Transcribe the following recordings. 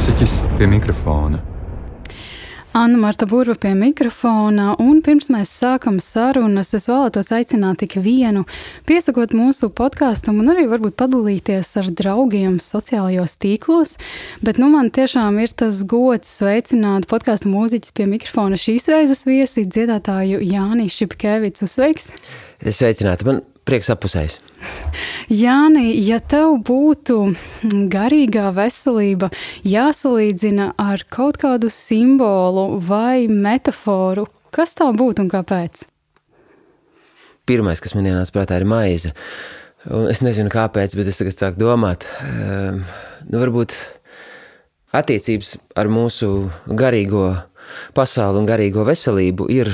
mūziķis pie mikrofona. Anna Marta Burba pie mikrofona, un pirms mēs sākam sarunas, es vēlētos aicināt ikvienu, piesakot mūsu podkāstam, un arī varbūt padalīties ar draugiem sociālajos tīklos. Bet nu, man tiešām ir tas gods sveicināt podkāstu mūziķis pie mikrofona šīs reizes viesi dziedātāju Jāni Šipkevicu. Sveiks! Sveicināti! Man prieks apusējis. Jāni, ja tev būtu garīgā veselība jāsalīdzina ar kaut kādu simbolu vai metaforu, kas tā būtu un kāpēc? Pirmais, kas man ienāca prātā, ir maize. Un es nezinu, kāpēc, bet es tagad sāku domāt, um, nu, varbūt attiecības ar mūsu garīgo pasauli un garīgo veselību ir,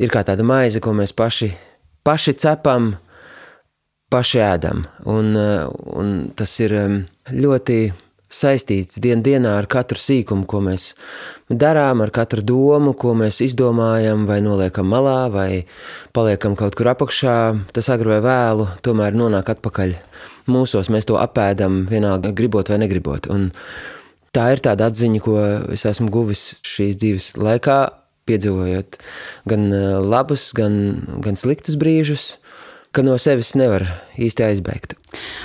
ir kā tāda maize, ko mēs paši, paši cepam, paši ēdam. Un, eh, un tas ir ļoti saistīts dien dienā ar katru sīkumu, ko mēs darām, ar katru domu, ko mēs izdomājam, vai noliekam malā, vai paliekam kaut kur apakšā. Tas agri vai vēlu tomēr nonāk atpakaļ mūsos. Mēs to apēdam vienalga gribot vai negribot. Un tā ir tāda atziņa, ko es esmu guvis šīs dzīves laikā, piedzīvojot gan eh, labus, gan, gan sliktus brīžus ka no sevis nevar īsti aizbēgt.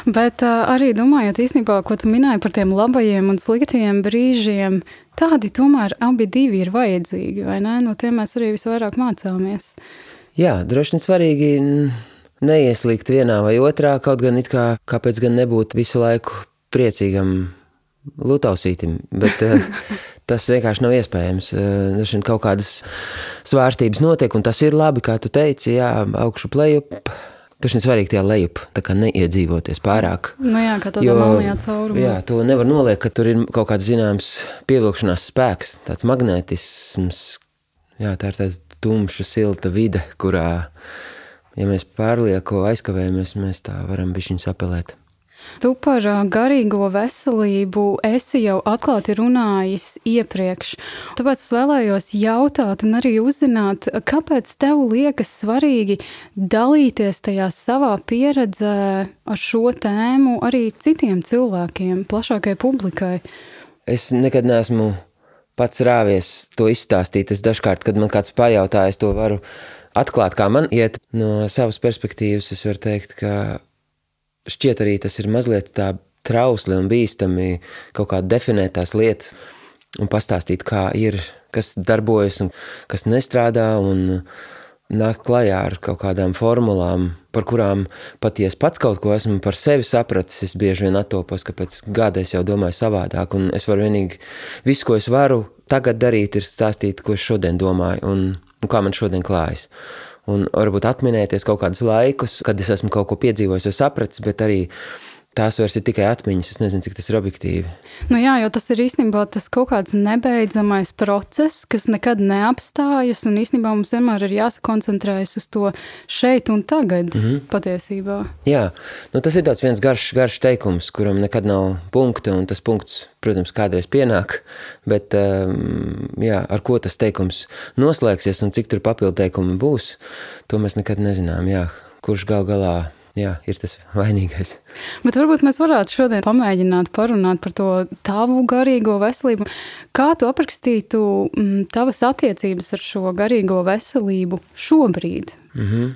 Bet uh, arī domājot īstenībā, ko tu minēji par tiem labajiem un sliktajiem brīžiem, tādi tomēr abi divi ir vajadzīgi, vai ne? No tiem mēs arī visvairāk mācāmies. Jā, droši vien svarīgi neieslīgt vienā vai otrā, kaut gan it kā kāpēc gan nebūt visu laiku priecīgam lutausītim, bet uh, tas vienkārši nav iespējams. Uh, kaut kādas svārstības notiek, un tas ir labi, kā tu teici, jā, augšu plejup Tas ir svarīgi tajā lejup, tā kā neiedzīvoties pārāk. Nu jā, kā tādā melnajā caurumā. Jā, to nevar noliekt, ka tur ir kaut kāds zināms pievilkšanās spēks, tāds magnetisms. Jā, tā ir tāda tumša, silta vide, kurā, ja mēs pārlieku aizkavējamies, mēs tā varam bišķiņ sapelēt. Tu par garīgo veselību esi jau atklāti runājis iepriekš. Tāpēc es vēlējos jautāt un arī uzzināt, kāpēc tev liekas svarīgi dalīties tajā savā pieredzē ar šo tēmu arī citiem cilvēkiem, plašākai publikai? Es nekad neesmu pats rāvies to izstāstīt. Es dažkārt, kad man kāds pajautā, es to varu atklāt, kā man iet no savas perspektīvas. Es varu teikt, ka šķiet arī tas ir mazliet tā trausli un bīstami kaut kā definēt tās lietas un pastāstīt, kā ir, kas darbojas un kas nestrādā un nākt klajā ar kaut kādām formulām, par kurām pat ja es pats kaut ko esmu par sevi sapratis, es bieži vien attopos, ka pēc gada es jau domāju savādāk un es varu vienīgi, visu, ko es varu tagad darīt, ir stāstīt, ko es šodien domāju un, un kā man šodien klājas un varbūt atminēties kaut kādus laikus, kad es esmu kaut ko piedzīvojis vai sapratis, bet arī tās vairs ir tikai atmiņas. Es nezinu, cik tas ir objektīvi. Nu jā, jo tas ir īstenībā tas kaut kāds nebeidzamais process, kas nekad neapstājas. Un īstenībā mums vienmēr ir jāsakoncentrējas uz to šeit un tagad mm -hmm. patiesībā. Jā, nu tas ir tāds viens garš, garš teikums, kuram nekad nav punkta. Un tas punkts, protams, kādreiz pienāk. Bet um, jā, ar ko tas teikums noslēgsies un cik tur papildu teikumi būs, to mēs nekad nezinām. Jā, kurš gal galā jā, ir tas vainīgais. Bet varbūt mēs varētu šodien pamēģināt parunāt par to tavu garīgo veselību. Kā tu aprakstītu m, mm, tavas attiecības ar šo garīgo veselību šobrīd? Mm -hmm.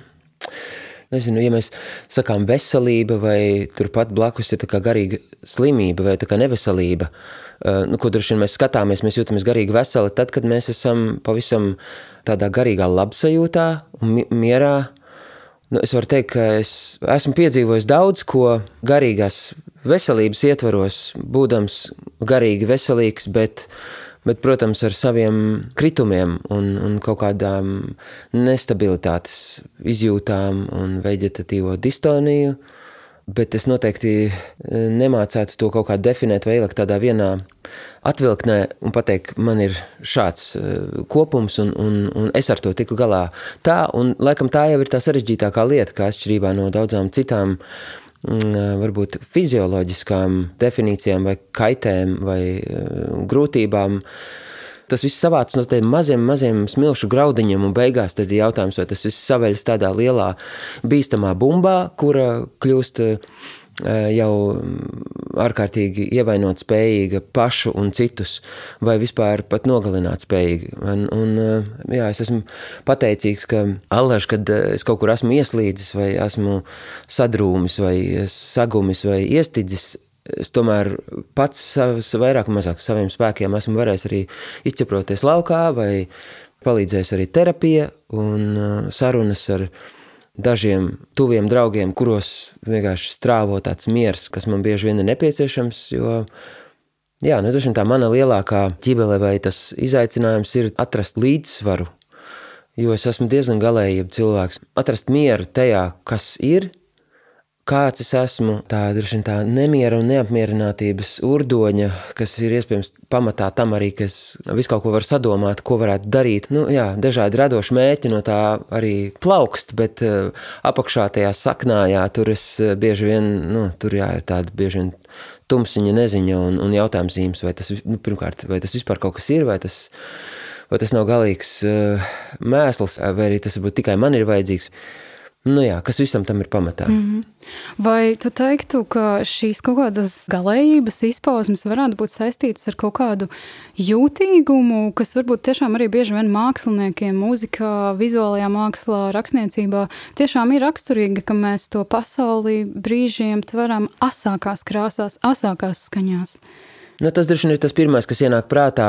Nezinu, ja mēs sakām veselība vai turpat blakus ir garīga slimība vai neveselība, uh, nu, ko droši vien mēs skatāmies, mēs jūtamies garīgi veseli tad, kad mēs esam pavisam tādā garīgā labsajūtā un mierā, Nu, es varu teikt, ka es esmu piedzīvojis daudz ko garīgās veselības ietvaros, būdams garīgi veselīgs, bet, bet protams, ar saviem kritumiem un, un kaut kādām nestabilitātes izjūtām un veģetatīvo distoniju. Bet es noteikti nemācētu to kaut kā definēt vai ielikt tādā vienā atvilknē un pateikt, man ir šāds uh, kopums, un, un, un es ar to tiku galā. Tā, un laikam tā jau ir tā sarežģītākā lieta, kā atšķirībā no daudzām citām mm, varbūt fizioloģiskām definīcijām vai kaitēm vai uh, grūtībām. Tas viss savāc no tiem maziem, maziem smilšu graudiņiem, un beigās tad ir jautājums, vai tas viss saveļas tādā lielā bīstamā bumbā, kura kļūst uh, jau ārkārtīgi ievainot spējīga pašu un citus, vai vispār pat nogalināt spējīga. Un, un, jā, es esmu pateicīgs, ka allaž, kad es kaut kur esmu ieslīdis, vai esmu sadrūmis, vai sagumis, vai iestidzis, es tomēr pats savs, vairāk vai mazāk saviem spēkiem esmu varējis arī izķeproties laukā, vai palīdzējis arī terapija un sarunas ar viņu dažiem tuviem draugiem, kuros vienkārši strāvo tāds miers, kas man bieži vien ir nepieciešams. Jo, jā, nu, tā mana lielākā ķibele vai tas izaicinājums ir atrast līdzsvaru. Jo es esmu diezgan galējība cilvēks. Atrast mieru tajā, kas ir, kāds es esmu, tā ir tā nemiera un neapmierinātības urdoņa, kas ir iespējams pamatā tam arī, ka es visu kaut ko varu sadomāt, ko varētu darīt. Nu, jā, dažādi radoši mēķi no tā arī plaukst, bet uh, apakšā tajā saknā, jā, tur es uh, bieži vien, nu, tur jā, ir tāda bieži vien tumsiņa neziņa un, un jautājums zīmes, vai tas, nu, pirmkārt, vai tas vispār kaut kas ir, vai tas, vai tas nav galīgs uh, mēsls, vai arī tas varbūt tikai man ir vajadzīgs. Nu jā, kas visam tam ir pamatā. Mm -hmm. Vai tu teiktu, ka šīs kaut kādas galējības izpausmes varētu būt saistītas ar kaut kādu jūtīgumu, kas varbūt tiešām arī bieži vien māksliniekiem, mūzikā, vizuālajā mākslā, rakstniecībā tiešām ir raksturīga, ka mēs to pasauli brīžiem tveram asākās krāsās, asākās skaņās? Nu, tas droši vien ir tas pirmais, kas ienāk prātā,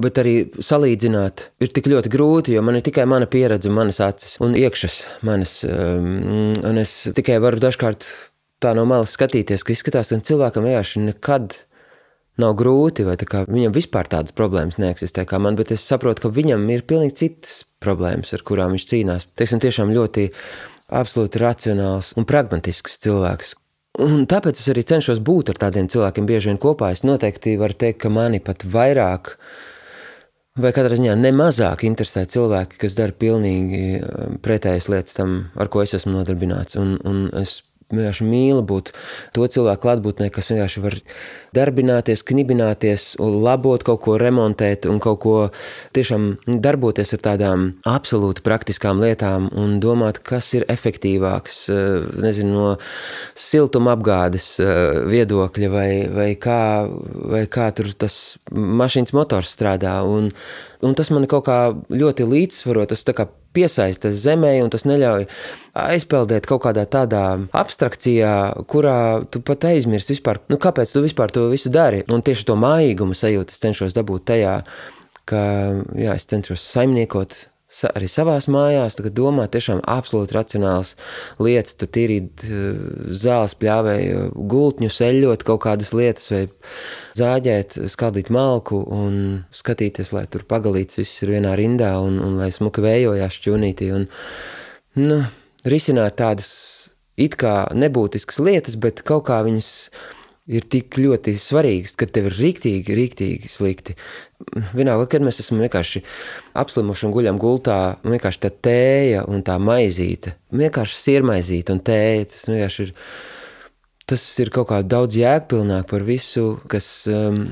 bet arī salīdzināt ir tik ļoti grūti, jo man ir tikai mana pieredze, manas acis un iekšas manas. Un es tikai varu dažkārt tā no malas skatīties, ka izskatās, ka cilvēkam vienkārši nekad nav grūti, vai viņam vispār tādas problēmas neeksistē kā man, bet es saprotu, ka viņam ir pilnīgi citas problēmas, ar kurām viņš cīnās. Teiksim, tiešām ļoti absolūti racionāls un pragmatisks cilvēks, Un tāpēc es arī cenšos būt ar tādiem cilvēkiem bieži vien kopā. Es noteikti varu teikt, ka mani pat vairāk, vai katrā ziņā nemazāk interesē cilvēki, kas dara pilnīgi um, pretējas lietas tam, ar ko es esmu nodarbināts. Un, un es vienkārši mīlu būt to cilvēku klātbūtnē, kas vienkārši var darbināties, knibināties, labot kaut ko, remontēt un kaut ko tiešām darboties ar tādām absolūti praktiskām lietām un domāt, kas ir efektīvāks, eh, nezinu, no siltuma apgādes eh, viedokļa vai, vai, kā, vai kā tur tas mašīnas motors strādā. Un, un tas man kaut kā ļoti līdzsvaro, tas tā kā piesaista zemē, un tas neļauj aizpeldēt kaut kādā tādā abstrakcijā, kurā tu pat aizmirsti vispār, nu, kāpēc tu vispār to visu dari. Un tieši to mājīgumu sajūtu es cenšos dabūt tajā, ka jā, es cenšos saimniekot arī savās mājās, domāt tiešām absolūti racionāls lietas, tur tīrīt zāles, pļāvēju, gultņu, eļļot kaut kādas lietas, vai zāģēt, skaldīt malku un skatīties, lai tur pagalīts viss ir vienā rindā un, un lai smuka vējojās šķūnītī un, nu, risināt tādas it kā nebūtiskas lietas, bet kaut kā viņas ir tik ļoti svarīgas, ka tev ir rīktīgi, rīktīgi slikti. Vienalga, kad mēs esam vienkārši apslimuši un guļam gultā, vienkārši tā tēja un tā maizīte, vienkārši sirmaizīte un tēja, tas vienkārši ir, tas ir kaut kā daudz jēgpilnāk par visu, kas um,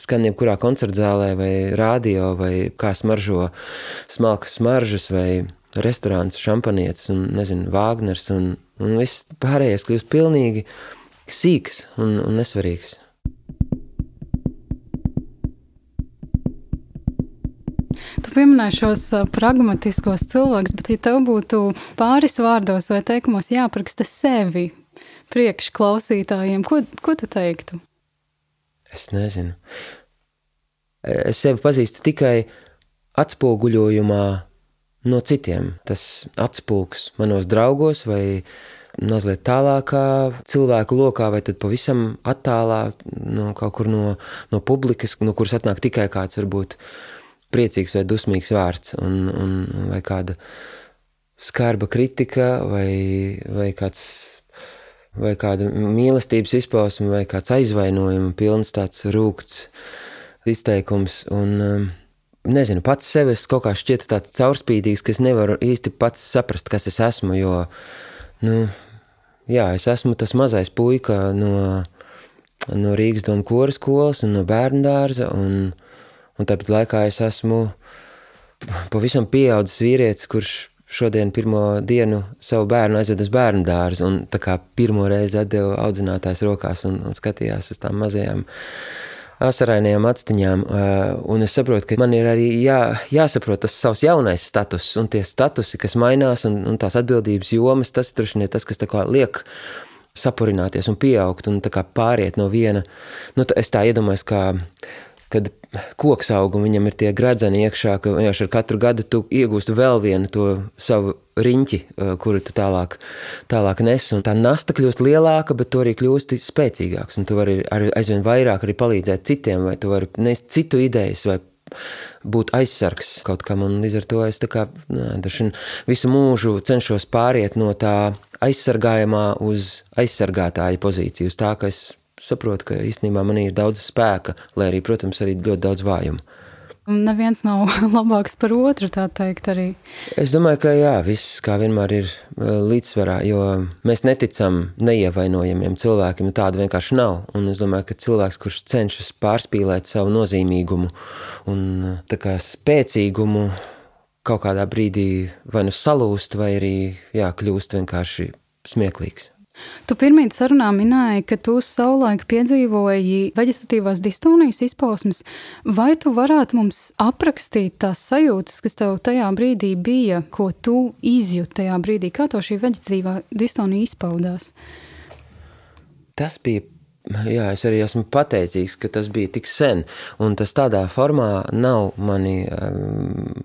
skan jebkurā koncertzālē vai rādio vai kā smaržo smalkas smaržas vai restorāns, šampanietis un, nezinu, Vāgners un, un viss pārējais kļūst pilnīgi sīks un, un nesvarīgs. Tu pieminēji šos pragmatiskos cilvēkus, bet, ja tev būtu pāris vārdos vai teikumos jāapraksta sevi priekšklausītājiem, ko, ko tu teiktu? Es nezinu. Es sevi pazīstu tikai atspoguļojumā no citiem. Tas atspulgs manos draugos vai mazliet tālākā cilvēku lokā, vai tad pavisam attālā no kaut kur no, no publikas, no kuras atnāk tikai kāds varbūt priecīgs vai dusmīgs vārds, un, un, vai kāda skarba kritika, vai, vai kāds vai kāda mīlestības izpausme, vai kāds aizvainojuma pilns tāds rūkts izteikums. Un, um, nezinu, pats sevi kaut kā šķiet tāds caurspīdīgs, ka es nevaru īsti pats saprast, kas es esmu, jo, nu, jā, es esmu tas mazais puika no, no Rīgas domu koras skolas un no bērnu dārza, un, un tāpat laikā es esmu pavisam pieaudzis vīrietis, kurš šodien pirmo dienu savu bērnu aizvedu uz bērnu dārzu un tā kā pirmo reizi atdevu audzinātājs rokās un, un skatījās uz tām mazajām asarainajām actiņām. Un es saprotu, ka man ir arī jā, jāsaprot tas savs jaunais status un tie statusi, kas mainās un, un tās atbildības jomas, tas droši vien ir tas, kas tā kā liek sapurināties un pieaugt un pāriet no viena. Nu, es tā iedomājos, kā kad koks aug un viņam ir tie gradzeni iekšā, ka vienkārši ar katru gadu tu iegūsti vēl vienu to savu riņķi, kuru tu tālāk, tālāk nes. Un tā nasta kļūst lielāka, bet tu arī kļūsti spēcīgāks. Un tu vari arī aizvien vairāk arī palīdzēt citiem, vai tu vari nest citu idejas, vai būt aizsargs kaut kam. Un līdz ar to es kā, nē, visu mūžu cenšos pāriet no tā aizsargājamā uz aizsargātāja pozīciju, uz tā, ka es saprotu, ka īstenībā manī ir daudz spēka, lai arī, protams, arī ļoti daudz vājumu. Neviens nav labāks par otru, tā teikt, arī. Es domāju, ka jā, viss kā vienmēr ir uh, līdzsvarā, jo mēs neticam neievainojamiem cilvēkiem, tādu vienkārši nav. Un es domāju, ka cilvēks, kurš cenšas pārspīlēt savu nozīmīgumu un uh, kā, spēcīgumu, kaut kādā brīdī vai nu salūst, vai arī jā, kļūst vienkārši smieklīgs. Tu pirmie sarunā minēji, ka tu savulaik piedzīvoji veģetatīvās distonijas izpausmes. Vai tu varētu mums aprakstīt tās sajūtas, kas tev tajā brīdī bija, ko tu izjūti tajā brīdī? Kā to šī veģetatīvā distonija izpaudās? Tas bija Jā, es arī esmu pateicīgs, ka tas bija tik sen, un tas tādā formā nav mani um,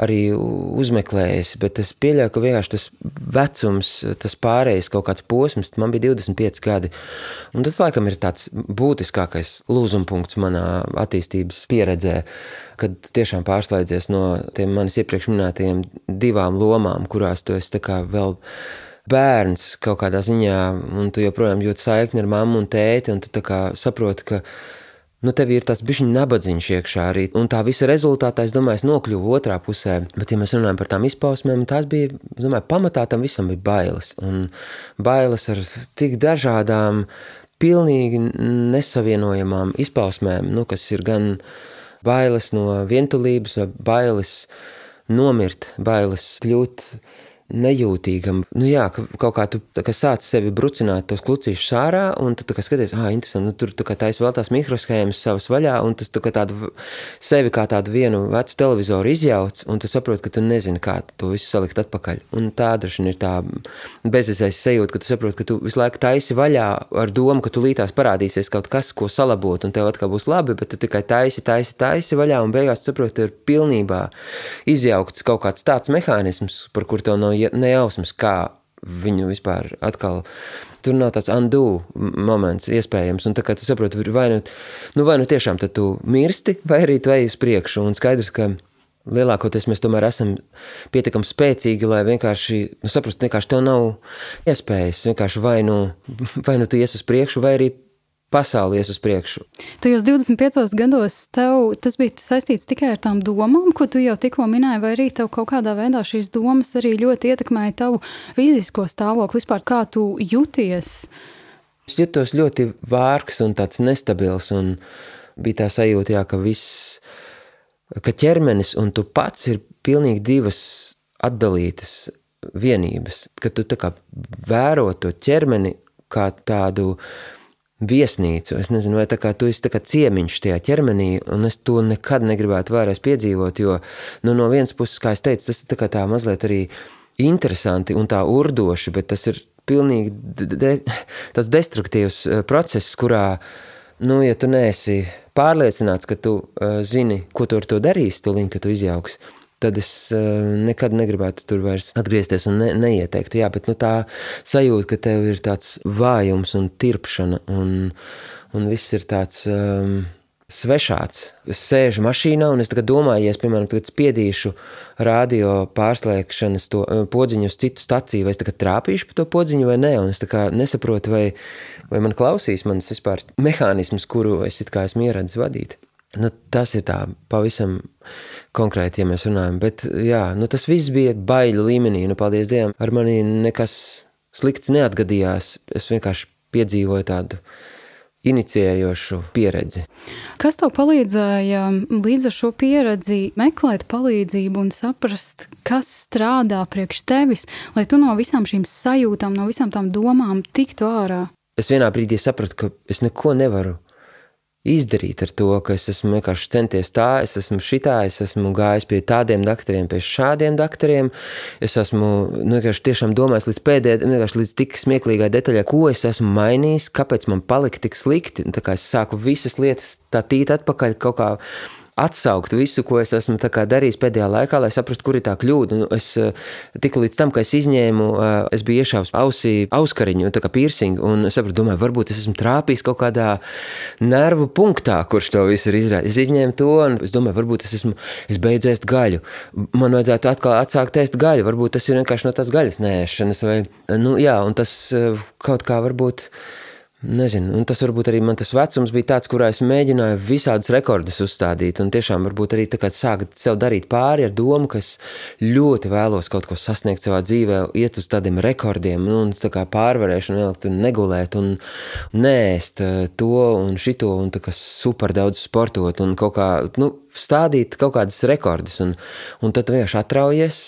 arī uzmeklējis, bet es pieļauju, ka vienkārši tas vecums, tas pārējais kaut kāds posms, man bija 25 gadi, un tas laikam ir tāds būtiskākais lūzumpunkts manā attīstības pieredzē, kad tiešām pārslēdzies no tiem manis iepriekš minētajiem divām lomām, kurās tu esi vēl bērns kaut kādā ziņā, un tu joprojām jūti saikni ar mammu un tēti, un tu saproti, ka nu, tev ir tas bišķiņš nabadzīgs iekšā arī. Un tā visa rezultātā, es domāju, es nokļuvu otrā pusē. Bet, ja mēs runājam par tām izpausmēm, tās bija, domāju, pamatā tam visam bija bailes. Un bailes ar tik dažādām, pilnīgi nesavienojamām izpausmēm, nu, kas ir gan bailes no vientulības, vai bailes nomirt, bailes kļūt nejūtīgam. Nu, jā, ka kaut kā tu kā sāc sevi brucināt tos klucīšus ārā, un tu skaties, ah, interesanti, nu, tur tā taisa vēl tās mikroshēmas savas vaļā, un tas tu kā tādu sevi kā tādu vienu vecu televizoru izjauc, un tu saproti, ka tu nezini, kā to visu salikt atpakaļ. Un tā droši ir tā bezizais sajūta, ka tu saproti, ka tu visu laiku taisi vaļā ar domu, ka tu lītās parādīsies kaut kas, ko salabot, un tev atkal būs labi, bet tu tikai taisi, taisi, taisi vaļā, un beigās tu saproti, ka ir pilnībā izjaukts kaut kāds tāds mehānisms, par kur tev nav nejausmas, kā viņu vispār atkal. Tur nav tāds undo moments, iespējams. Un tā kā tu saproti, vai nu, nu, vai nu tiešām tu mirsti, vai arī tu ej uz priekšu. Un skaidrs, ka lielākoties mēs tomēr esam pietiekami spēcīgi, lai vienkārši nu, saprastu, ka tev nav iespējas. Vienkārši vai nu, vai nu tu ies uz priekšu, vai arī pasauli ies uz priekšu. Tajos 25 gados tev tas bija saistīts tikai ar tām domām, ko tu jau tikko minēji, vai arī tev kaut kādā veidā šīs domas arī ļoti ietekmēja tavu fizisko stāvokli, vispār kā tu jūties? Es jutos ļoti vārgs un tāds nestabils, un bija tā sajūta, jā, ka viss, ka ķermenis un tu pats ir pilnīgi divas atdalītas vienības, ka tu tā kā vēro to ķermeni kā tādu viesnīcu. Es nezinu, vai tā kā tu esi kā ciemiņš tajā ķermenī, un es to nekad negribētu vēlreiz piedzīvot, jo nu, no vienas puses, kā es teicu, tas ir tā tā mazliet arī interesanti un tā urdoši, bet tas ir pilnīgi de, tas destruktīvs eh, process, kurā, nu, ja tu neesi pārliecināts, ka tu uh, zini, ko tu ar to darīsi, tūlīt, kad tu izjauksi, tad es uh, nekad negribētu tur vairs atgriezties un ne, neieteiktu. Jā, bet nu, tā sajūta, ka tev ir tāds vājums un tirpšana, un, un viss ir tāds. Um, Svešāds. Es sēžu mašīnā, un es domāju, ja es, piemēram, spiedīšu radio pārslēgšanas to podziņu uz citu staciju, vai es trāpīšu pa to podziņu vai nē, es nesaprotu, vai, vai man klausīs manas vispār mehānismus, kuru es esmu ieradzis vadīt. Nu, tas ir tā pavisam konkrēti, ja mēs runājam. Bet jā, nu, tas viss bija baiļu līmenī. Nu, paldies Dievam, ar mani nekas slikts neatgadījās. Es vienkārši piedzīvoju tādu inicijējošu pieredzi. Kas tev palīdzēja līdz ar šo pieredzi meklēt palīdzību un saprast, kas strādā priekš tevis, lai tu no visām šīm sajūtām, no visām tām domām tiktu ārā? Es vienā brīdī sapratu, ka es neko nevaru izdarīt ar to, ka es esmu vienkārši centies tā, es esmu šitā, es esmu gājis pie tādiem doktoriem, pie šādiem doktoriem. Es esmu nu, vienkārši tiešām domājis līdz pēdējai, vienkārši līdz tik smieklīgai detaļai, ko es esmu mainījis, kāpēc man palika tik slikti. Tā kā es sāku visas lietas tā tīt atpakaļ kaut kā atsaukt visu, ko es esmu darījis pēdējā laikā, lai saprastu, kur ir tā kļūda. Nu, es eh, tiku līdz tam, ka es izņēmu, eh, es biju iešāvis ausī auskariņu, tā kā piercingu, un es sapratu, domāju, varbūt es esmu trāpījis kaut kādā nervu punktā, kurš to visu ir izraisījis. Es izņēmu to, un es domāju, varbūt es esmu, es beidzu ēst gaļu. Man vajadzētu atkal atsākt ēst gaļu, varbūt tas ir vienkārši no tās gaļas nēšanas, vai, nu jā, un tas eh, kaut kā varbūt Nezinu, un tas varbūt arī man tas vecums bija tāds, kurā es mēģināju visādus rekordus uzstādīt. Un tiešām varbūt arī sākt sev darīt pāri ar domu, ka es ļoti vēlos kaut ko sasniegt savā dzīvē, iet uz tādiem rekordiem, un tā kā pārvarēšanu, vēl tur negulēt un nēst eh, to un šito, un tā kā super daudz sportot un kaut kā nu, stādīt kaut kādus rekordus. Un, un tad vienkārši atraujies.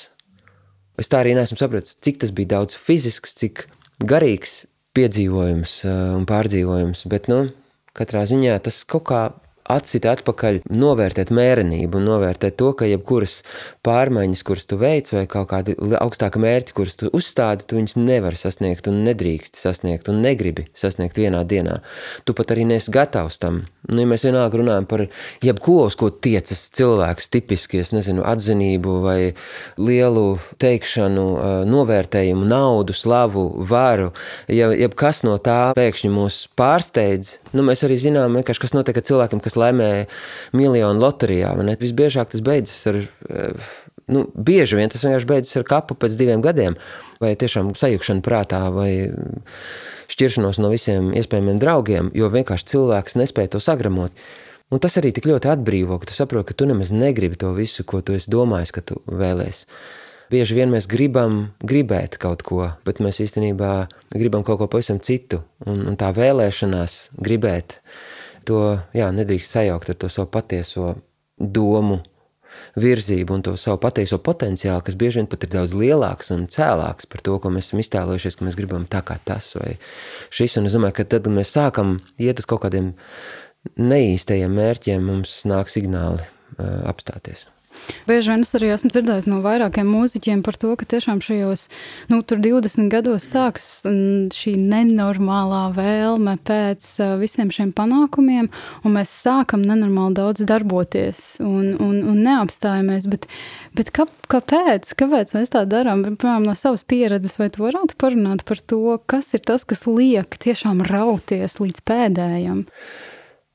Es tā arī neesmu sapratis, cik tas bija daudz fizisks, cik garīgs piedzīvojums eh, un pārdzīvojums. Bet, nu, katrā ziņā tas kaut kā atsita atpakaļ, novērtēt mērenību novērtēt to, ka jebkuras pārmaiņas, kuras tu veic, vai kaut kādi augstāki mērķi, kurus tu uzstādi, tu viņus nevari sasniegt un nedrīkst sasniegt un negribi sasniegt vienā dienā. Tu pat arī nesi gatavs tam. Nu, ja mēs vienalga runājam par jebko, uz ko tiecas cilvēks, tipiski, es nezinu, atzinību vai lielu teikšanu, novērtējumu, naudu, slavu, varu, ja jebkas no tā pēkšņi mūs pārsteidz, nu, mēs arī zinām, kas notiek ar cilvēkiem, kas laimē miljonu loterijā. Visbiežāk tas beidzas ar, nu, bieži vien tas vienkārši beidzas ar kapu pēc diviem gadiem, vai tiešām sajukšanu prātā, vai šķiršanos no visiem iespējamiem draugiem, jo vienkārši cilvēks nespēja to sagramot. Un tas arī tik ļoti atbrīvo, ka tu saproti, ka tu nemaz negribi to visu, ko tu esi domājis, ka tu vēlēsies. Bieži vien mēs gribam gribēt kaut ko, bet mēs īstenībā gribam kaut ko pavisam citu. Un, un tā vēlēšanās gribēt to jā, nedrīkst sajaukt ar to savu patieso domu virzību un to savu pateiso potenciālu, kas bieži vien pat ir daudz lielāks un cēlāks par to, ko mēs esam iztēlojušies, ka mēs gribam tā kā tas vai šis. Un es domāju, ka tad, kad mēs sākam iet uz kaut kādiem neīstajiem mērķiem, mums nāk signāli apstāties. Bieži vien es arī esmu dzirdējis no vairākiem mūziķiem par to, ka tiešām šajos nu, 20 gados sākas šī nenormālā vēlme pēc visiem šiem panākumiem, un mēs sākam nenormāli daudz darboties un, un, un neapstājamies. Bet, bet kā, kāpēc? kāpēc mēs tā darām? Piemēram, no savas pieredzes, vai tu varētu parunāt par to, kas ir tas, kas liek tiešām rauties līdz pēdējiem?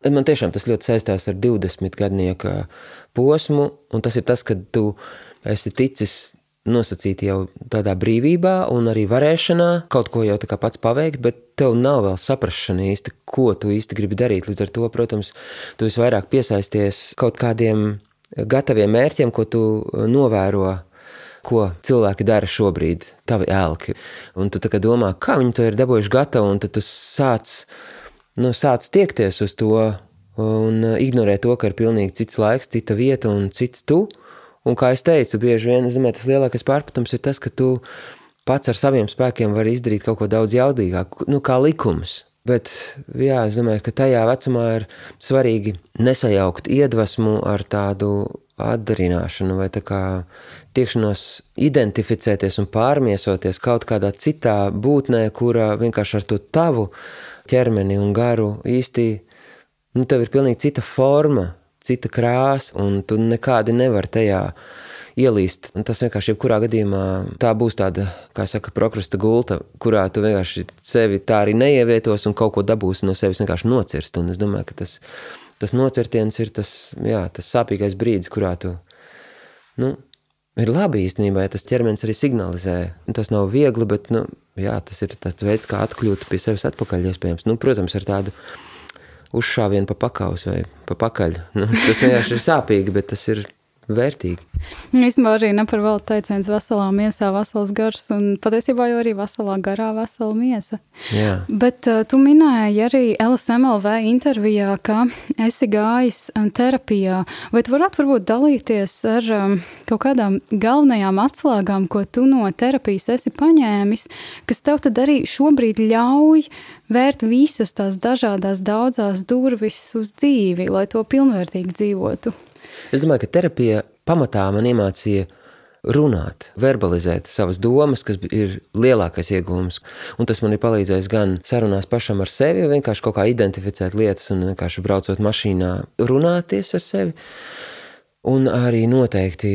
Man tiešām tas ļoti saistās ar 20 gadnieku posmu, un tas ir tas, ka tu esi ticis nosacīti jau tādā brīvībā un arī varēšanā kaut ko jau pats paveikt, bet tev nav vēl saprašana īsti, ko tu īsti gribi darīt. Līdz ar to, protams, tu esi vairāk piesaisties kaut kādiem gataviem mērķiem, ko tu novēro ko cilvēki dara šobrīd, tavi elki. Un tu domā, kā viņi to ir dabūjuši gatavu, un tad tu sāc nu, sāc tiekties uz to un uh, ignorē to, ka ir pilnīgi cits laiks, cita vieta un cits tu. Un kā es teicu, bieži vien zināmē, tas lielākais pārpratums ir tas, ka tu pats ar saviem spēkiem vari izdarīt kaut ko daudz jaudīgāku, nu, kā likums. Bet, jā, es domāju, ka tajā vecumā ir svarīgi nesajaukt iedvesmu ar tādu atdarināšanu vai tā kā tiekšanos identificēties un pārmiesoties kaut kādā citā būtnē, kura vienkārši ar to tavu ķermeni un garu īsti, nu, tev ir pilnīgi cita forma, cita krāsa, un tu nekādi nevari tajā ielīst. Un tas vienkārši, jebkurā gadījumā, tā būs tāda, kā saka, prokrusta gulta, kurā tu vienkārši sevi tā arī neievietos un kaut ko dabūsi no sevis vienkārši nocirst. Un es domāju, ka tas, tas nocirtiens ir tas, jā, tas sāpīgais brīdis, kurā tu, nu, ir labi īstenībā, ja tas ķermenis arī signalizē. Tas nav viegli, bet nu, jā, tas ir tas veids, kā atkļūt pie sevis atpakaļ. Iespējams. Nu, protams, ar tādu uzšāvienu pa pakaus vai pa pakaļ. Nu, tas vienkārši ir sāpīgi, bet tas ir vērtīgi. Īstenībā arī ne par velti teiciens veselā miesā, vesels gars, un patiesībā jau arī veselā garā vesela miesa. Jā. Bet uh, tu minēji arī LSMLV intervijā, ka esi gājis um, terapijā. Vai tu varētu varbūt dalīties ar um, kaut kādām galvenajām atslēgām, ko tu no terapijas esi paņēmis, kas tev tad arī šobrīd ļauj vērt visas tās dažādās daudzās durvis uz dzīvi, lai to pilnvērtīgi dzīvotu? Es domāju, ka terapija pamatā man iemācīja runāt, verbalizēt savas domas, kas ir lielākais iegūms. Un tas man ir palīdzējis gan sarunās pašam ar sevi, vienkārši kaut kā identificēt lietas un vienkārši braucot mašīnā, runāties ar sevi. Un arī noteikti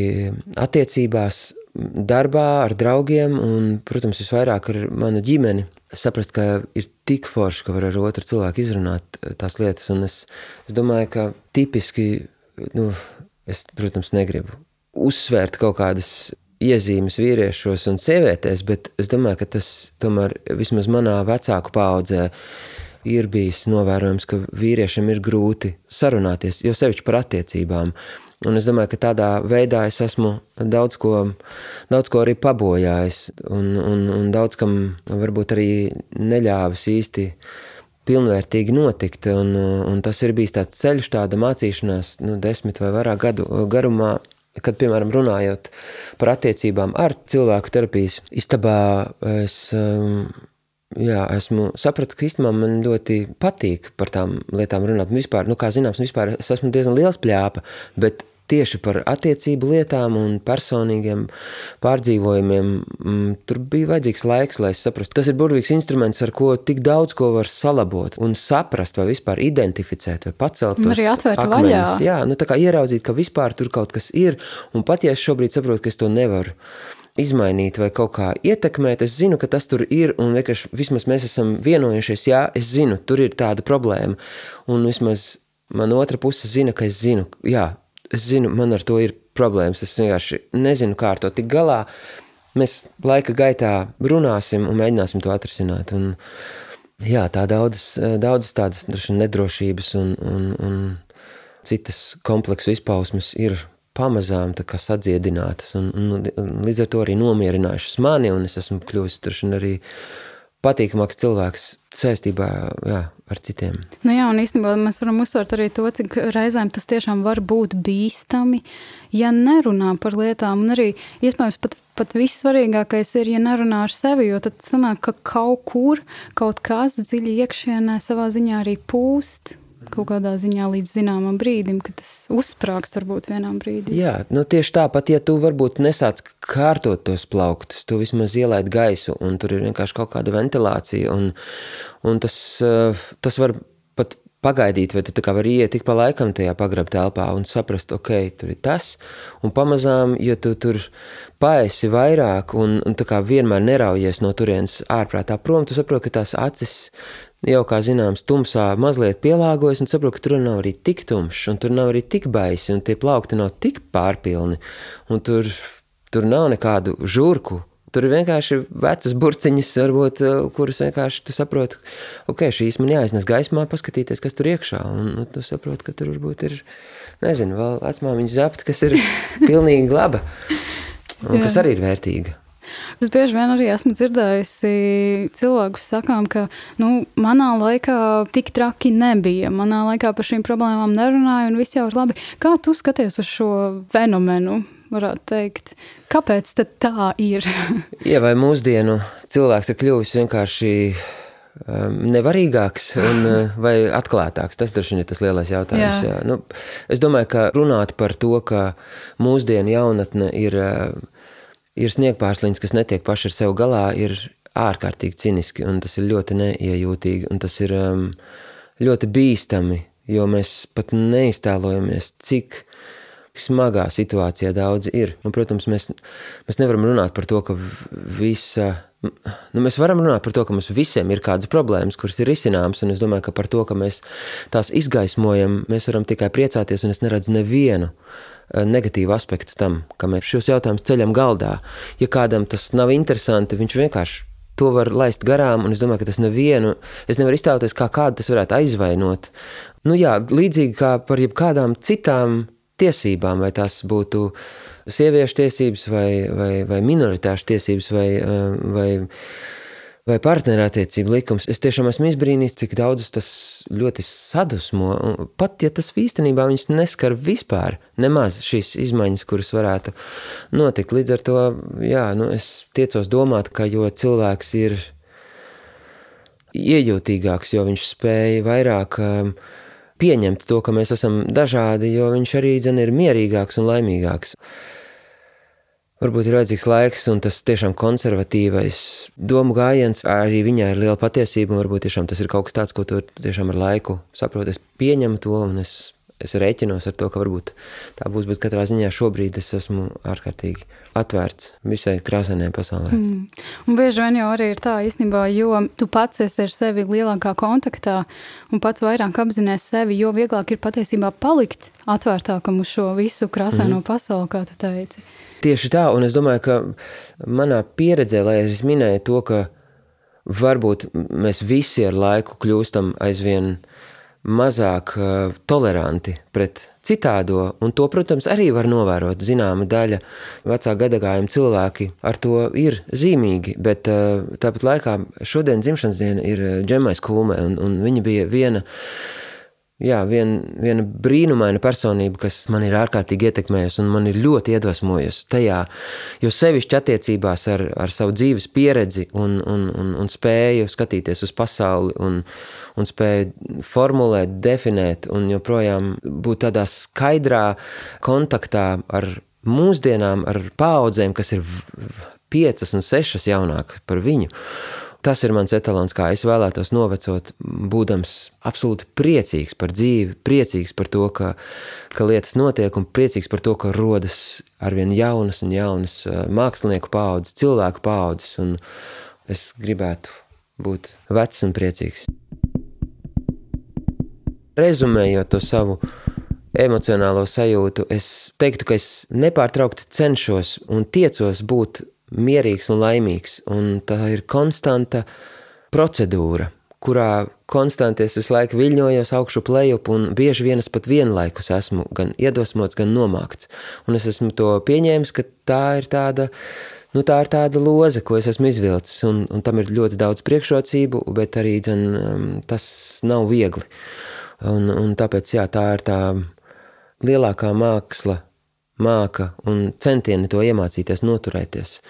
attiecībās, darbā, ar draugiem un, protams, visvairāk ar manu ģimeni. Saprast, ka ir tik forši, ka var ar otru cilvēku izrunāt tās lietas. Un es, es domāju, ka tipiski nu, es, protams, negribu uzsvērt kaut kādas iezīmes vīriešos un sievietēs, bet es domāju, ka tas tomēr vismaz manā vecāku paudzē ir bijis novērojams, ka vīriešiem ir grūti sarunāties, jo sevišķi par attiecībām. Un es domāju, ka tādā veidā es esmu daudz ko, daudz ko arī pabojājis, un, un, un daudz kam varbūt arī neļāvis īsti pilnvērtīgi notikt. Un, un tas ir bijis tāds ceļš, tāda mācīšanās, nu, desmit vai vairāk gadu garumā. Kad, piemēram, runājot par attiecībām ar cilvēku terapijas istabā, es um, jā, esmu sapratis, ka īstenībā man ļoti patīk par tām lietām runāt. Vispār, nu, kā zināms, vispār es esmu diezgan liels pļāpa, bet tieši par attiecību lietām un personīgiem pārdzīvojumiem. Mm, tur bija vajadzīgs laiks, lai saprastu. Tas ir burvīgs instruments, ar ko tik daudz ko var salabot un saprast, vai vispār identificēt, vai pacelt atvērt akmeņus. Jā, nu tā kā ieraudzīt, ka vispār tur kaut kas ir, un pat ja es šobrīd saprotu, ka es to nevaru izmainīt vai kaut kā ietekmēt. Es zinu, ka tas tur ir, un vienkārši vismaz mēs esam vienojušies, jā, es zinu, tur ir tāda problēma. Un vismaz man otra puse zina, ka es zinu, jā, es zinu, man ar to ir problēmas. Es vienkārši nezinu, kā ar to tikt galā. Mēs laika gaitā runāsim un mēģināsim to atrisināt. Un, jā, tā daudzas, daudzas tādas nedrošības un, un, un citas kompleksu izpausmes ir pamazām sadziedinātas un, un, un līdz ar to arī nomierinājušas mani, un es esmu kļuvis arī patīkamāks cilvēks saistībā jā, ar citiem. Nu jā, un īstenībā mēs varam uzsvērt arī to, cik reizēm tas tiešām var būt bīstami, ja nerunā par lietām, un arī iespējams pat, pat vissvarīgākais ir, ja nerunā ar sevi, jo tad sanāk, ka kaut kur, kaut kas dziļi iekšienē savā ziņā arī pūst, kaut kādā ziņā līdz zināmam brīdim, kad tas uzsprāgst varbūt vienā brīdī. Jā, nu tieši tāpat, ja tu varbūt nesāc kārtot tos plauktus, tu vismaz ielaid gaisu, un tur ir vienkārši kaut kāda ventilācija, un, un tas, eh, tas var pat pagaidīt, vai tu vari iet tik pa laikam tajā pagrabā telpā un saprast, ok, tur ir tas, un pamazām, ja tu tur paesi vairāk un, un tā kā vienmēr neraujies no turienes ārprātā prom, tu saproti, ka tās acis jau, kā zināms, tumsā mazliet pielāgojas un saprot, ka tur nav arī tik tumšs, un tur nav arī tik baisi, un tie plaukti nav tik pārpilni, un tur, tur nav nekādu žurku. Tur ir vienkārši vecas burciņas, varbūt, eh, kuras vienkārši tu saproti, ok, šīs man jāiznes gaismā, paskatīties, kas tur iekšā. Un nu, tu saproti, ka tur varbūt ir, nezinu, vēl vecmāmiņa zapta, kas ir pilnīgi laba un kas arī ir vērtīga. Es bieži vien arī esmu dzirdējusi cilvēku sakām, ka nu, manā laikā tik traki nebija. Manā laikā par šīm problēmām nerunāju, un viss jau ir labi. Kā tu skaties uz šo fenomenu? Varētu teikt, kāpēc tā ir? ja vai mūsdienu cilvēks ir kļuvis vienkārši um, nevarīgāks un, uh, vai atklātāks. Tas droši vien ir tas lielais jautājums. Jā. Jā. Nu, es domāju, ka runāt par to, ka mūsdienu jaunatne ir uh, ir sniegpārslīns, kas netiek paši ar sevi galā, ir ārkārtīgi ciniski, un tas ir ļoti neiejūtīgi, un tas ir um, ļoti bīstami, jo mēs pat neiztēlojamies, cik smagā situācijā daudzi ir. Un, protams, mēs, mēs nevaram runāt par to, ka visa. Nu, mēs varam runāt par to, ka mums visiem ir kādas problēmas, kuras ir risināmas, un es domāju, ka par to, ka mēs tās izgaismojam, mēs varam tikai priecāties, un es neredzu nevienu uh, negatīvu aspektu tam, ka mēs šos jautājumus ceļam galdā. Ja kādam tas nav interesanti, viņš vienkārši to var laist garām, un es domāju, ka tas nevienu, es nevaru iztēloties, kā kādu tas varētu aizvainot. Nu jā, līdzīgi kā par jebkādām citām tiesībām, vai tās būtu sieviešu tiesības, vai, vai, vai minoritāšu tiesības, vai, vai, vai partnerattiecību likums. Es tiešām esmu izbrīnījis, cik daudz tas ļoti sadusmo. Pat ja tas īstenībā viņus neskar vispār, nemaz šīs izmaiņas, kuras varētu notikt. Līdz ar to, jā, nu, es tiecos domāt, ka jo cilvēks ir iejūtīgāks, jo viņš spēja vairāk um, pieņemt to, ka mēs esam dažādi, jo viņš arī dzen, ir mierīgāks un laimīgāks. Varbūt ir vajadzīgs laiks, un tas tiešām konservatīvais domu gājiens, arī viņai ir liela patiesība, varbūt tiešām tas ir kaut kas tāds, ko tu tiešām ar laiku saproti. Es pieņemu to, un es es rēķinos ar to, ka varbūt tā būs, bet katrā ziņā šobrīd es esmu ārkārtīgi atvērts visai krāsainajai pasaulē. Mm. Un bieži vien jau arī ir tā īstenībā, jo tu pats esi ar sevi lielākā kontaktā un pats vairāk apzinājies sevi, jo vieglāk ir patiesībā palikt atvērtākam uz šo visu krāsaino mm. pasauli, kā tu teici. Tieši tā, un es domāju, ka manā pieredzē, lai es minēju to, ka varbūt mēs visi ar laiku kļūstam aizvien mazāk uh, toleranti pret citādo, un to, protams, arī var novērot. Zināma daļa vecā gadagājuma cilvēki ar to ir zīmīgi, bet uh, tāpat laikā šodien dzimšanas diena ir Džemais Kulmē, un, un viņa bija viena jā, vien, viena brīnumaina personība, kas man ir ārkārtīgi ietekmējusi un man ir ļoti iedvesmojusi tajā, jo sevišķi attiecībās ar, ar savu dzīves pieredzi un, un, un, un spēju skatīties uz pasauli un, un spēju formulēt, definēt un joprojām būt tādā skaidrā kontaktā ar mūsdienām, ar paudzēm, kas ir piecas un sešas jaunākas par viņu. Tas ir mans etalons, kā es vēlētos novecot, būdams absolūti priecīgs par dzīvi, priecīgs par to, ka, ka lietas notiek, un priecīgs par to, ka rodas arvien jaunas un jaunas mākslinieku paudzes, cilvēku paudzes, es gribētu būt vecs un priecīgs. Rezumējot to savu emocionālo sajūtu, es teiktu, ka es nepārtraukti cenšos un tiecos būt mierīgs un laimīgs. Un tā ir konstanta procedūra, kurā konstanti es visu laiku viļņojos augšu plejup, un bieži vien es pat vienlaikus esmu gan iedvesmots, gan nomākts. Un es esmu to pieņēmis, ka tā ir tāda, nu tā ir tāda loze, ko es esmu izvilcis, un, un tam ir ļoti daudz priekšrocību, bet arī, dzen, um, tas nav viegli. Un, un tāpēc, jā, tā ir tā lielākā māksla, māka un centieni to iemācīties, noturēties.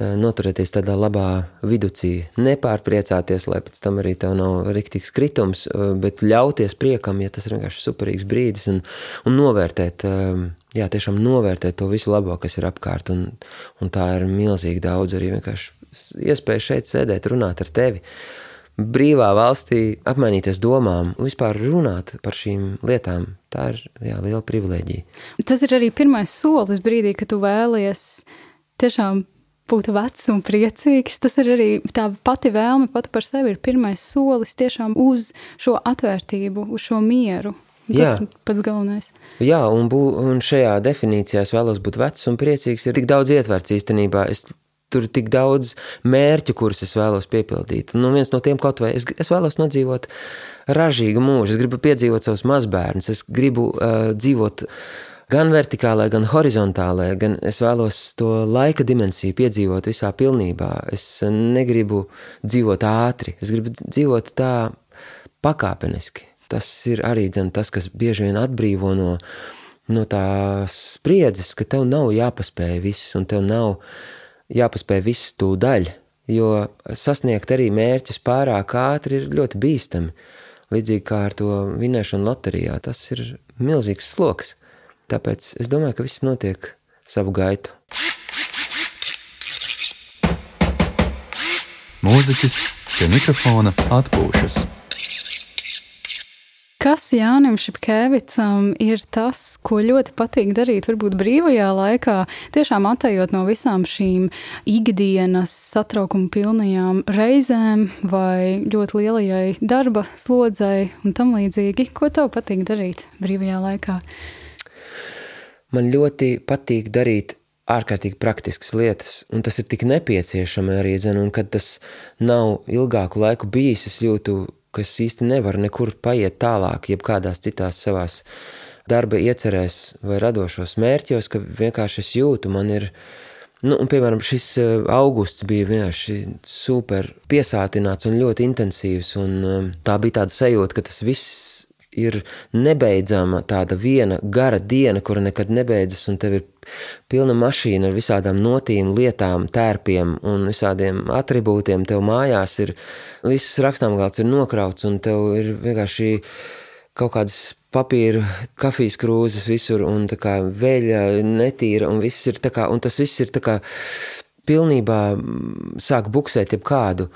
Eh, noturēties tādā labā viducī, nepārpriecāties, lai pēc tam arī tev nav riktīgs kritums, eh, bet ļauties priekam, ja tas ir vienkārši superīgs brīdis, un, un novērtēt, eh, jā, tiešām novērtēt to visu labo, kas ir apkārt, un, un tā ir milzīgi daudz arī vienkārši iespēja šeit sēdēt, runāt ar tevi brīvā valstī apmainīties domām, vispār runāt par šīm lietām. Tā ir jā, liela privilēģija. Tas ir arī pirmais solis brīdī, kad tu vēlies tiešām būt vecs un priecīgs. Tas ir arī tā pati vēlme pati par sevi ir pirmais solis tiešām uz šo atvērtību, uz šo mieru. Tas ir pats galvenais. Jā, un, bū, un šajā definīcijā es vēlos būt vecs un priecīgs. Ir tik daudz ietverts īstenībā. Es tur ir tik daudz mērķu, kurus es vēlos piepildīt. Nu, viens no tiem kaut vai es, es vēlos nodzīvot ražīgu mūžu, es gribu piedzīvot savus mazbērnus, es gribu uh, dzīvot gan vertikālā, gan horizontālā, gan es vēlos to laika dimensiju piedzīvot visā pilnībā. Es negribu dzīvot ātri, es gribu dzīvot tā pakāpeniski. Tas ir arī dzen, tas, kas bieži vien atbrīvo no, no tās spriedzes, ka tev nav jāpaspēj viss un tev nav jāpaspēj viss tūdaļ, jo sasniegt arī mērķus pārāk ātri ir ļoti bīstami. Līdzīgi kā ar to vinēšanu loterijā, tas ir milzīgs sloks. Tāpēc es domāju, ka viss notiek savu gaitu. Mūziķis pie mikrofona atpūšas. Kas Jānim Šepkevicam ir tas, ko ļoti patīk darīt, varbūt brīvajā laikā, tiešām attējot no visām šīm ikdienas satraukuma pilnajām reizēm vai ļoti lielajai darba slodzei un tam līdzīgi? Ko tev patīk darīt brīvajā laikā? Man ļoti patīk darīt ārkārtīgi praktiskas lietas, un tas ir tik nepieciešami arī, zin, un kad tas nav ilgāku laiku bijis, es jūtu kas īsti nevar nekur paiet tālāk, jeb kādās citās savās darba iecerēs vai radošos mērķos, ka vienkārši es jūtu, man ir, nu, un, piemēram, šis eh, augusts bija vienkārši super piesātināts un ļoti intensīvs, un um, tā bija tāda sajūta, ka tas viss ir nebeidzama tāda viena gara diena, kura nekad nebeidzas, un tev ir pilna mašīna ar visādām notīm, lietām, tērpiem un visādiem attribūtiem. Tev mājās ir viss rakstāmgalds ir nokrauts, un tev ir vienkārši kaut kādas papīra, kafijas krūzes visur, un tā kā veļa netīra, un, ir tā kā, un tas viss ir tā kā pilnībā sāk buksēt jebkādu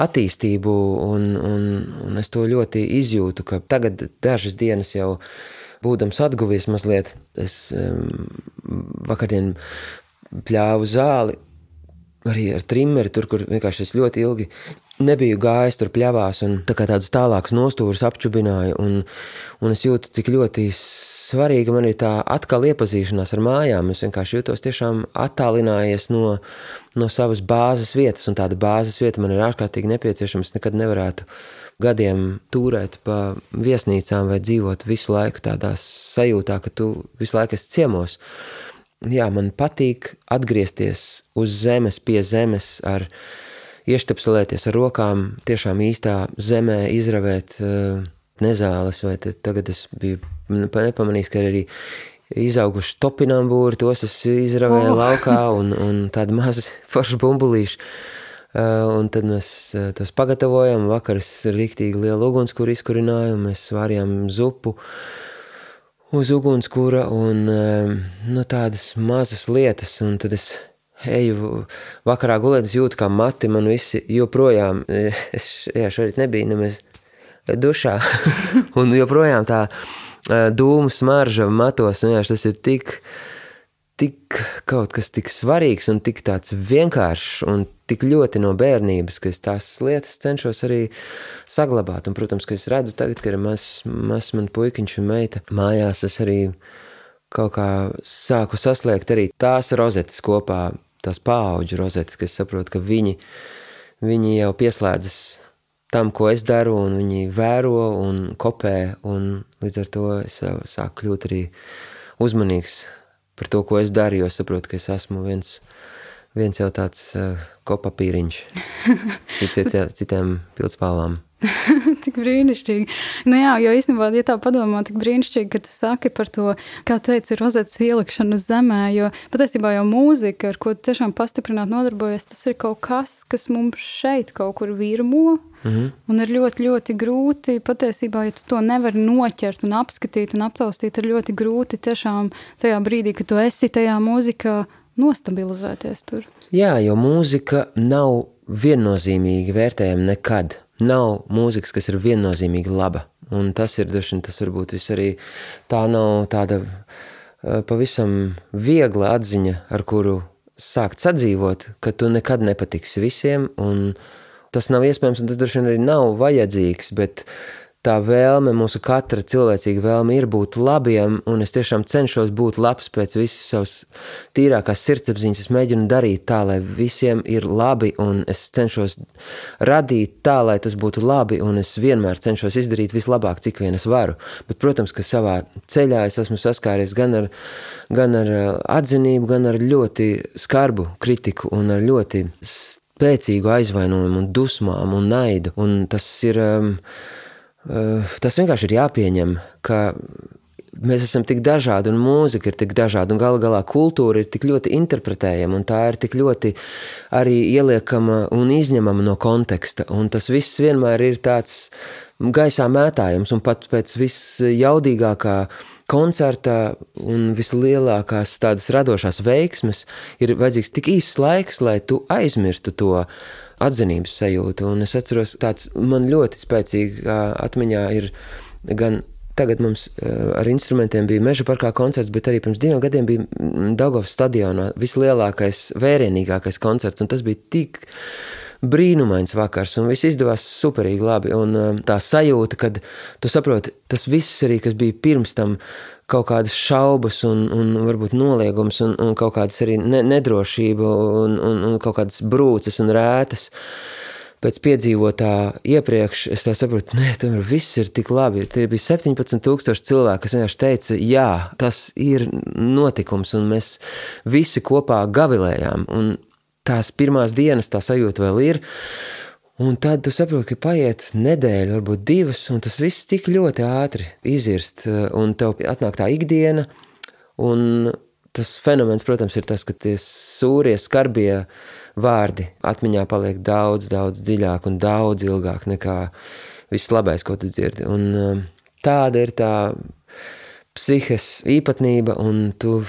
attīstību, un, un, un es to ļoti izjūtu, ka tagad dažas dienas jau būdams atguvies mazliet, es um, vakardien pļāvu zāli arī ar trimeri, tur, kur vienkārši es ļoti ilgi nebiju gājis tur pļavās un tā kā tādus tālākus nostūrus apčubināju, un, un es jūtu, cik ļoti svarīga man ir tā atkal iepazīšanās ar mājām. Es vienkārši jūtos tiešām attālinājies no, no savas bāzes vietas, un tāda bāzes vieta man ir ārkārtīgi nepieciešama. Es nekad nevarētu gadiem turēt pa viesnīcām vai dzīvot visu laiku tādā sajūtā, ka tu visu laiku esi ciemos. Jā, man patīk atgriezties uz zemes, pie zemes, ar ieštepselēties ar rokām, tiešām īstā zemē izravēt uh, nezāles, vai tagad es biju nepamanījis, ka ir arī izauguši topinambūri, tos es izravēju oh. laukā un, un tādi mazi forši bumbulīši. Uh, un tad mēs uh, tos pagatavojam. Vakar es rīktīgi lielu ugunskura izkurināju, mēs vārījām zupu uz ugunskura un uh, nu, tādas mazas lietas. Un tad es eju vakarā gulēt, jūtu, kā mati man visi joprojām, es jā, šorīt nebiju nemaz dušā, un joprojām tā dūmu smarža matos, un jā, tas ir tik, tik kaut kas tik svarīgs un tik tāds vienkāršs un tik ļoti no bērnības, ka es tās lietas cenšos arī saglabāt. Un, protams, ka es redzu tagad, ka ir mazs maz man puikiņš un meita mājās, es arī kaut kā sāku sasliekt arī tās rozetes kopā, tās paauģu rozetes, ka es saprotu, ka viņi, viņi jau pieslēdzas tam, ko es daru, un viņi vēro un kopē, un līdz ar to es sāku kļūt arī uzmanīgs par to, ko es daru, jo saprotu, ka es esmu viens no viens jau tāds uh, kopapīriņš citiem, citiem pildspālām. tik brīnišķīgi. Nu jā, jo īstenībā, ja tā padomā, tik brīnišķīgi, ka tu saki par to, kā teici, rozetes ielikšanu zemē, jo patiesībā jau mūzika, ar ko tiešām pastiprināt nodarbojas, tas ir kaut kas, kas mums šeit kaut kur virmo, mm -hmm. un ir ļoti, ļoti grūti patiesībā, ja tu to nevari noķert un apskatīt un aptaustīt, ir ļoti grūti tiešām tajā brīdī, kad tu esi tajā mūzikā nostabilizēties tur. Jā, jo mūzika nav viennozīmīgi vērtējama nekad. Nav mūzikas, kas ir viennozīmīgi laba. Un tas ir dažs, tas varbūt viss arī tā nav tāda uh, pavisam viegla atziņa, ar kuru sākt sadzīvot, ka tu nekad nepatiksi visiem, un tas nav iespējams, un tas droši vien arī nav vajadzīgs, bet uh, tā vēlme, mūsu katra cilvēcīga vēlme ir būt labiem, un es tiešām cenšos būt labs pēc visas savas tīrākās sirdsapziņas. Es mēģinu darīt tā, lai visiem ir labi, un es cenšos radīt tā, lai tas būtu labi, un es vienmēr cenšos izdarīt vislabāk, cik vien es varu. Bet, protams, ka savā ceļā es esmu saskāries gan ar, gan ar uh, atzinību, gan ar ļoti skarbu kritiku un ar ļoti spēcīgu aizvainojumu un dusmām un naidu, un tas ir... Um, tas vienkārši ir jāpieņem, ka mēs esam tik dažādi, un mūzika ir tik dažāda, un galu galā kultūra ir tik ļoti interpretējama, un tā ir tik ļoti arī ieliekama un izņemama no konteksta. Un tas viss vienmēr ir tāds gaisā mētājams, un pat pēc visjaudīgākā koncerta un vislielākās tādas radošās veiksmes ir vajadzīgs tik īsts laiks, lai tu aizmirstu to atzinības sajūtu. Un es atceros, tāds man ļoti spēcīgi atmiņā ir gan Tagad mums ar instrumentiem bija meža parkā koncerts, bet arī pirms diviem gadiem bija Dagovas stadionā vislielākais, vērienīgākais koncerts, tas bija tik brīnumains vakars, un viss izdevās superīgi labi. Un tā sajūta, kad tu saproti, tas viss arī, kas bija pirms tam, kaut kādas šaubas, un, un varbūt noliegums, un, un kaut kādas arī ne, nedrošība, un, un, un kaut kādas brūces un rētas. pēc piedzīvotā iepriekš, es saprotu, nē, tomēr viss ir tik labi. Tie bija 17,000 cilvēki, kas vienkārši teica, jā, tas ir notikums, un mēs visi kopā gavilējām. Un tās pirmās dienas tā sajūta vēl ir. Un tad tu saproti, ka paiet nedēļa, varbūt divas, un tas viss tik ļoti ātri izirst, un tev atnāk tā ikdiena. Un tas fenomens, protams, ir tas, ka tie sūrie, skarbie vārdi atmiņā paliek daudz, daudz dziļāk un daudz ilgāk nekā viss labais, ko tu dzirdi. Un um, tāda ir tā psihes īpatnība, un tu,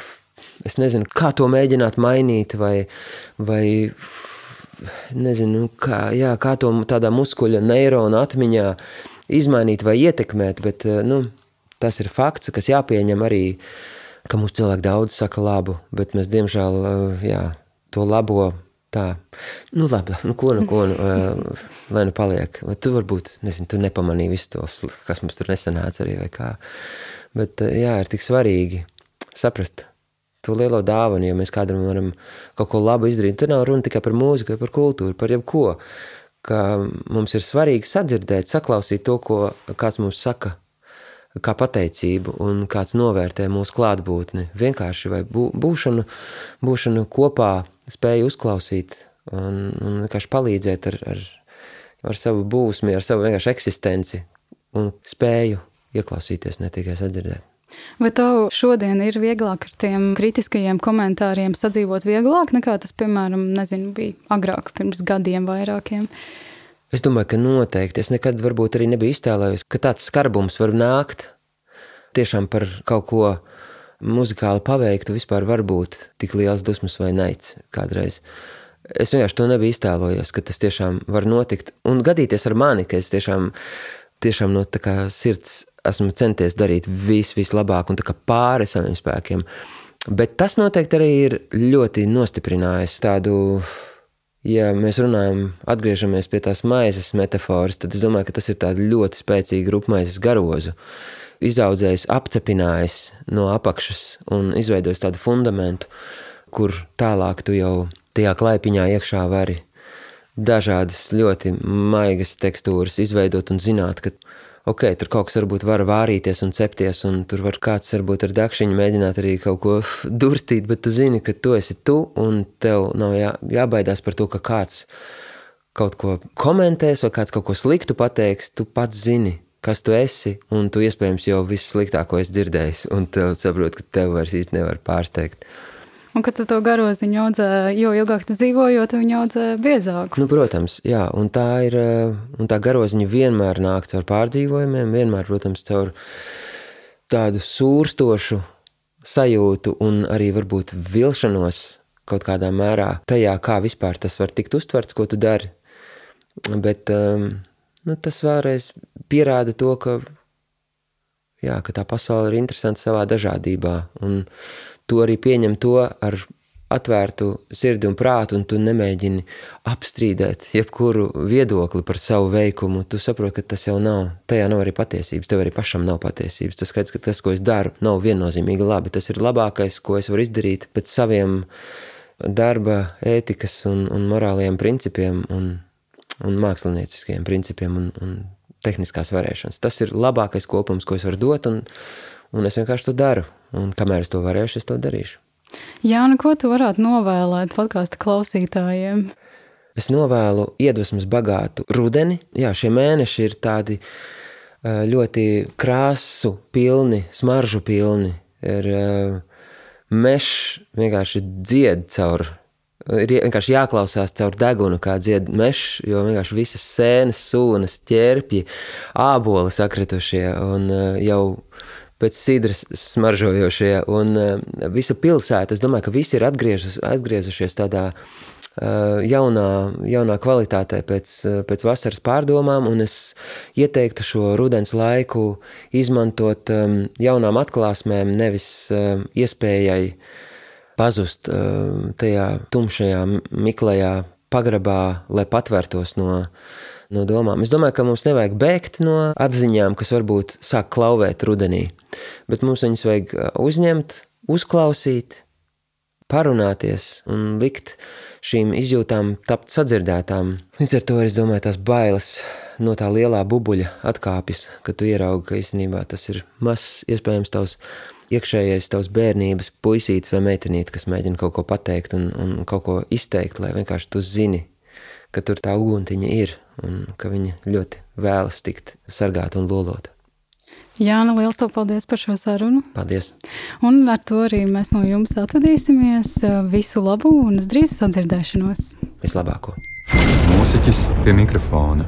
es nezinu, kā to mēģināt mainīt vai, vai nezinu, kā, jā, kā to tādā muskuļa neirona atmiņā izmainīt vai ietekmēt, bet eh, nu, tas ir fakts, kas jāpieņem arī, ka mūsu cilvēki daudz saka labu, bet mēs diemžēl eh, jā, to labo tā, nu labi, nu ko, nu ko, nu, eh, lai nu paliek. Tu varbūt, nezinu, tu nepamanīji visu to, kas mums tur nesanāca arī vai kā. Bet jā, ir tik svarīgi saprast, to lielo dāvanu, ja mēs kādam varam kaut ko labu izdarīt. Tur nav runa tikai par mūziku, par kultūru, par jebko. Ka mums ir svarīgi sadzirdēt, saklausīt to, ko kāds mums saka, kā pateicību, un kāds novērtē mūsu klātbūtni. Vienkārši vai būšanu, būšanu kopā, spēju uzklausīt un, un vienkārši palīdzēt ar, ar, ar savu būsmi, ar savu vienkārši eksistenci un spēju ieklausīties, ne tikai sadzirdēt. Vai tev šodien ir vieglāk ar tiem kritiskajiem komentāriem sadzīvot vieglāk nekā tas, piemēram, nezinu, bija agrāk, pirms gadiem vairākiem? Es domāju, ka noteikti. Es nekad varbūt arī nebiju iztēlojies, ka tāds skarbums var nākt tiešām par kaut ko muzikāli paveiktu. Vispār var būt tik liels dusmas vai naids kādreiz. Es vienkārši to nebiju iztēlojies, ka tas tiešām var notikt un gadīties ar mani, ka es tiešām, tiešām no sirds esmu centies darīt visu, vislabāk un pāri saviem spēkiem. Bet tas noteikti arī ir ļoti nostiprinājis tādu, ja mēs runājam, atgriežamies pie tās maizes metafāras, tad es domāju, ka tas ir ļoti spēcīgs rupmaizes garozu. Izaudzējis, apcepinājis no apakšas un izveidojis tādu fundamentu, kur tālāk tu jau tajā klaipiņā iekšā vari dažādas ļoti maigas tekstūras izveidot un zināt, ka ok, tur kaut kas varbūt var vārīties un cepties, un tur var kāds varbūt ar dakšiņu mēģināt arī kaut ko durstīt, bet tu zini, ka tu esi tu, un tev nav jā, jābaidās par to, ka kāds kaut ko komentēs vai kāds kaut ko sliktu pateiks, tu pats zini, kas tu esi, un tu iespējams jau viss sliktāko esi dzirdējis, un tev saprot, ka tev vairs īsti nevar pārsteigt. Un kad tu to garoziņu audzē, jo ilgāk tu dzīvo, jo tu viņu audzē biezāku. Nu, protams, jā, un tā ir, eh, un tā garoziņa vienmēr nāk caur pārdzīvojumiem, vienmēr, protams, caur tādu sūrstošu sajūtu un arī varbūt vilšanos kaut kādā mērā tajā, kā vispār tas var tikt uztverts, ko tu dari. Bet um, nu, tas vēlreiz pierāda to, ka, jā, ka tā pasaule ir interesanta savā dažādībā. Un, tu arī pieņem to ar atvērtu sirdi un prātu, un tu nemēģini apstrīdēt jebkuru viedokli par savu veikumu. Tu saproti, ka tas jau nav, tajā nav arī patiesības, tev arī pašam nav patiesības. Tas skaidrs, ka tas, ko es daru, nav viennozīmīgi labi. Tas ir labākais, ko es varu izdarīt pēc saviem darba, ētikas un, un morālajiem principiem un, un mākslinieciskiem principiem un, un tehniskās varēšanas. Tas ir labākais kopums, ko es varu dot, un, un es vienkārši to daru. Un kamēr es to varēšu, es to darīšu. Jā, nu ko tu varētu novēlēt podkāstu klausītājiem? Es novēlu iedvesmas bagātu rudeni. Jā, šie mēneši ir tādi ļoti krāsu pilni, smaržu pilni. Ir mežs vienkārši dzied caur. Ir vienkārši jāklausās caur degunu, kā dzied mežs, jo vienkārši visas sēnes, sūnas, ķērpji, āboli sakritušie un jau pēc sidras smaržojošie. Un uh, visa pilsēta, es domāju, ka visi ir atgriežus, atgriezušies tādā uh, jaunā, jaunā kvalitātē pēc, uh, pēc vasaras pārdomām, un es ieteiktu šo rudens laiku izmantot jaunām atklāsmēm, nevis iespējai pazust tajā tumšajā, miklajā pagrabā, lai patvērtos no no domām. Es domāju, ka mums nevajag bēgt no atziņām, kas varbūt sāk klauvēt rudenī, bet mums viņas vajag uh, uzņemt, uzklausīt, parunāties un likt šīm izjūtām tapt sadzirdētām. Līdz ar to es domāju, tās bailes no tā lielā bubuļa atkāpjas, kad tu ieraugi, ka īstenībā tas ir mazs, iespējams, tavs iekšējais tavs bērnības puisītis vai meitenīte, kas mēģina kaut ko pateikt un, un kaut ko izteikt, lai vienkārši tu zini, ka tur tā uguntiņa ir un ka viņa ļoti vēlas tikt sargāta un lolota. Jā, nu liels paldies par šo sarunu. Paldies. Un ar to arī mēs no jums atvadīsimies. Visu labu un uz drīz sadzirdēšanos. Vislabāko. Mūziķis pie mikrofona.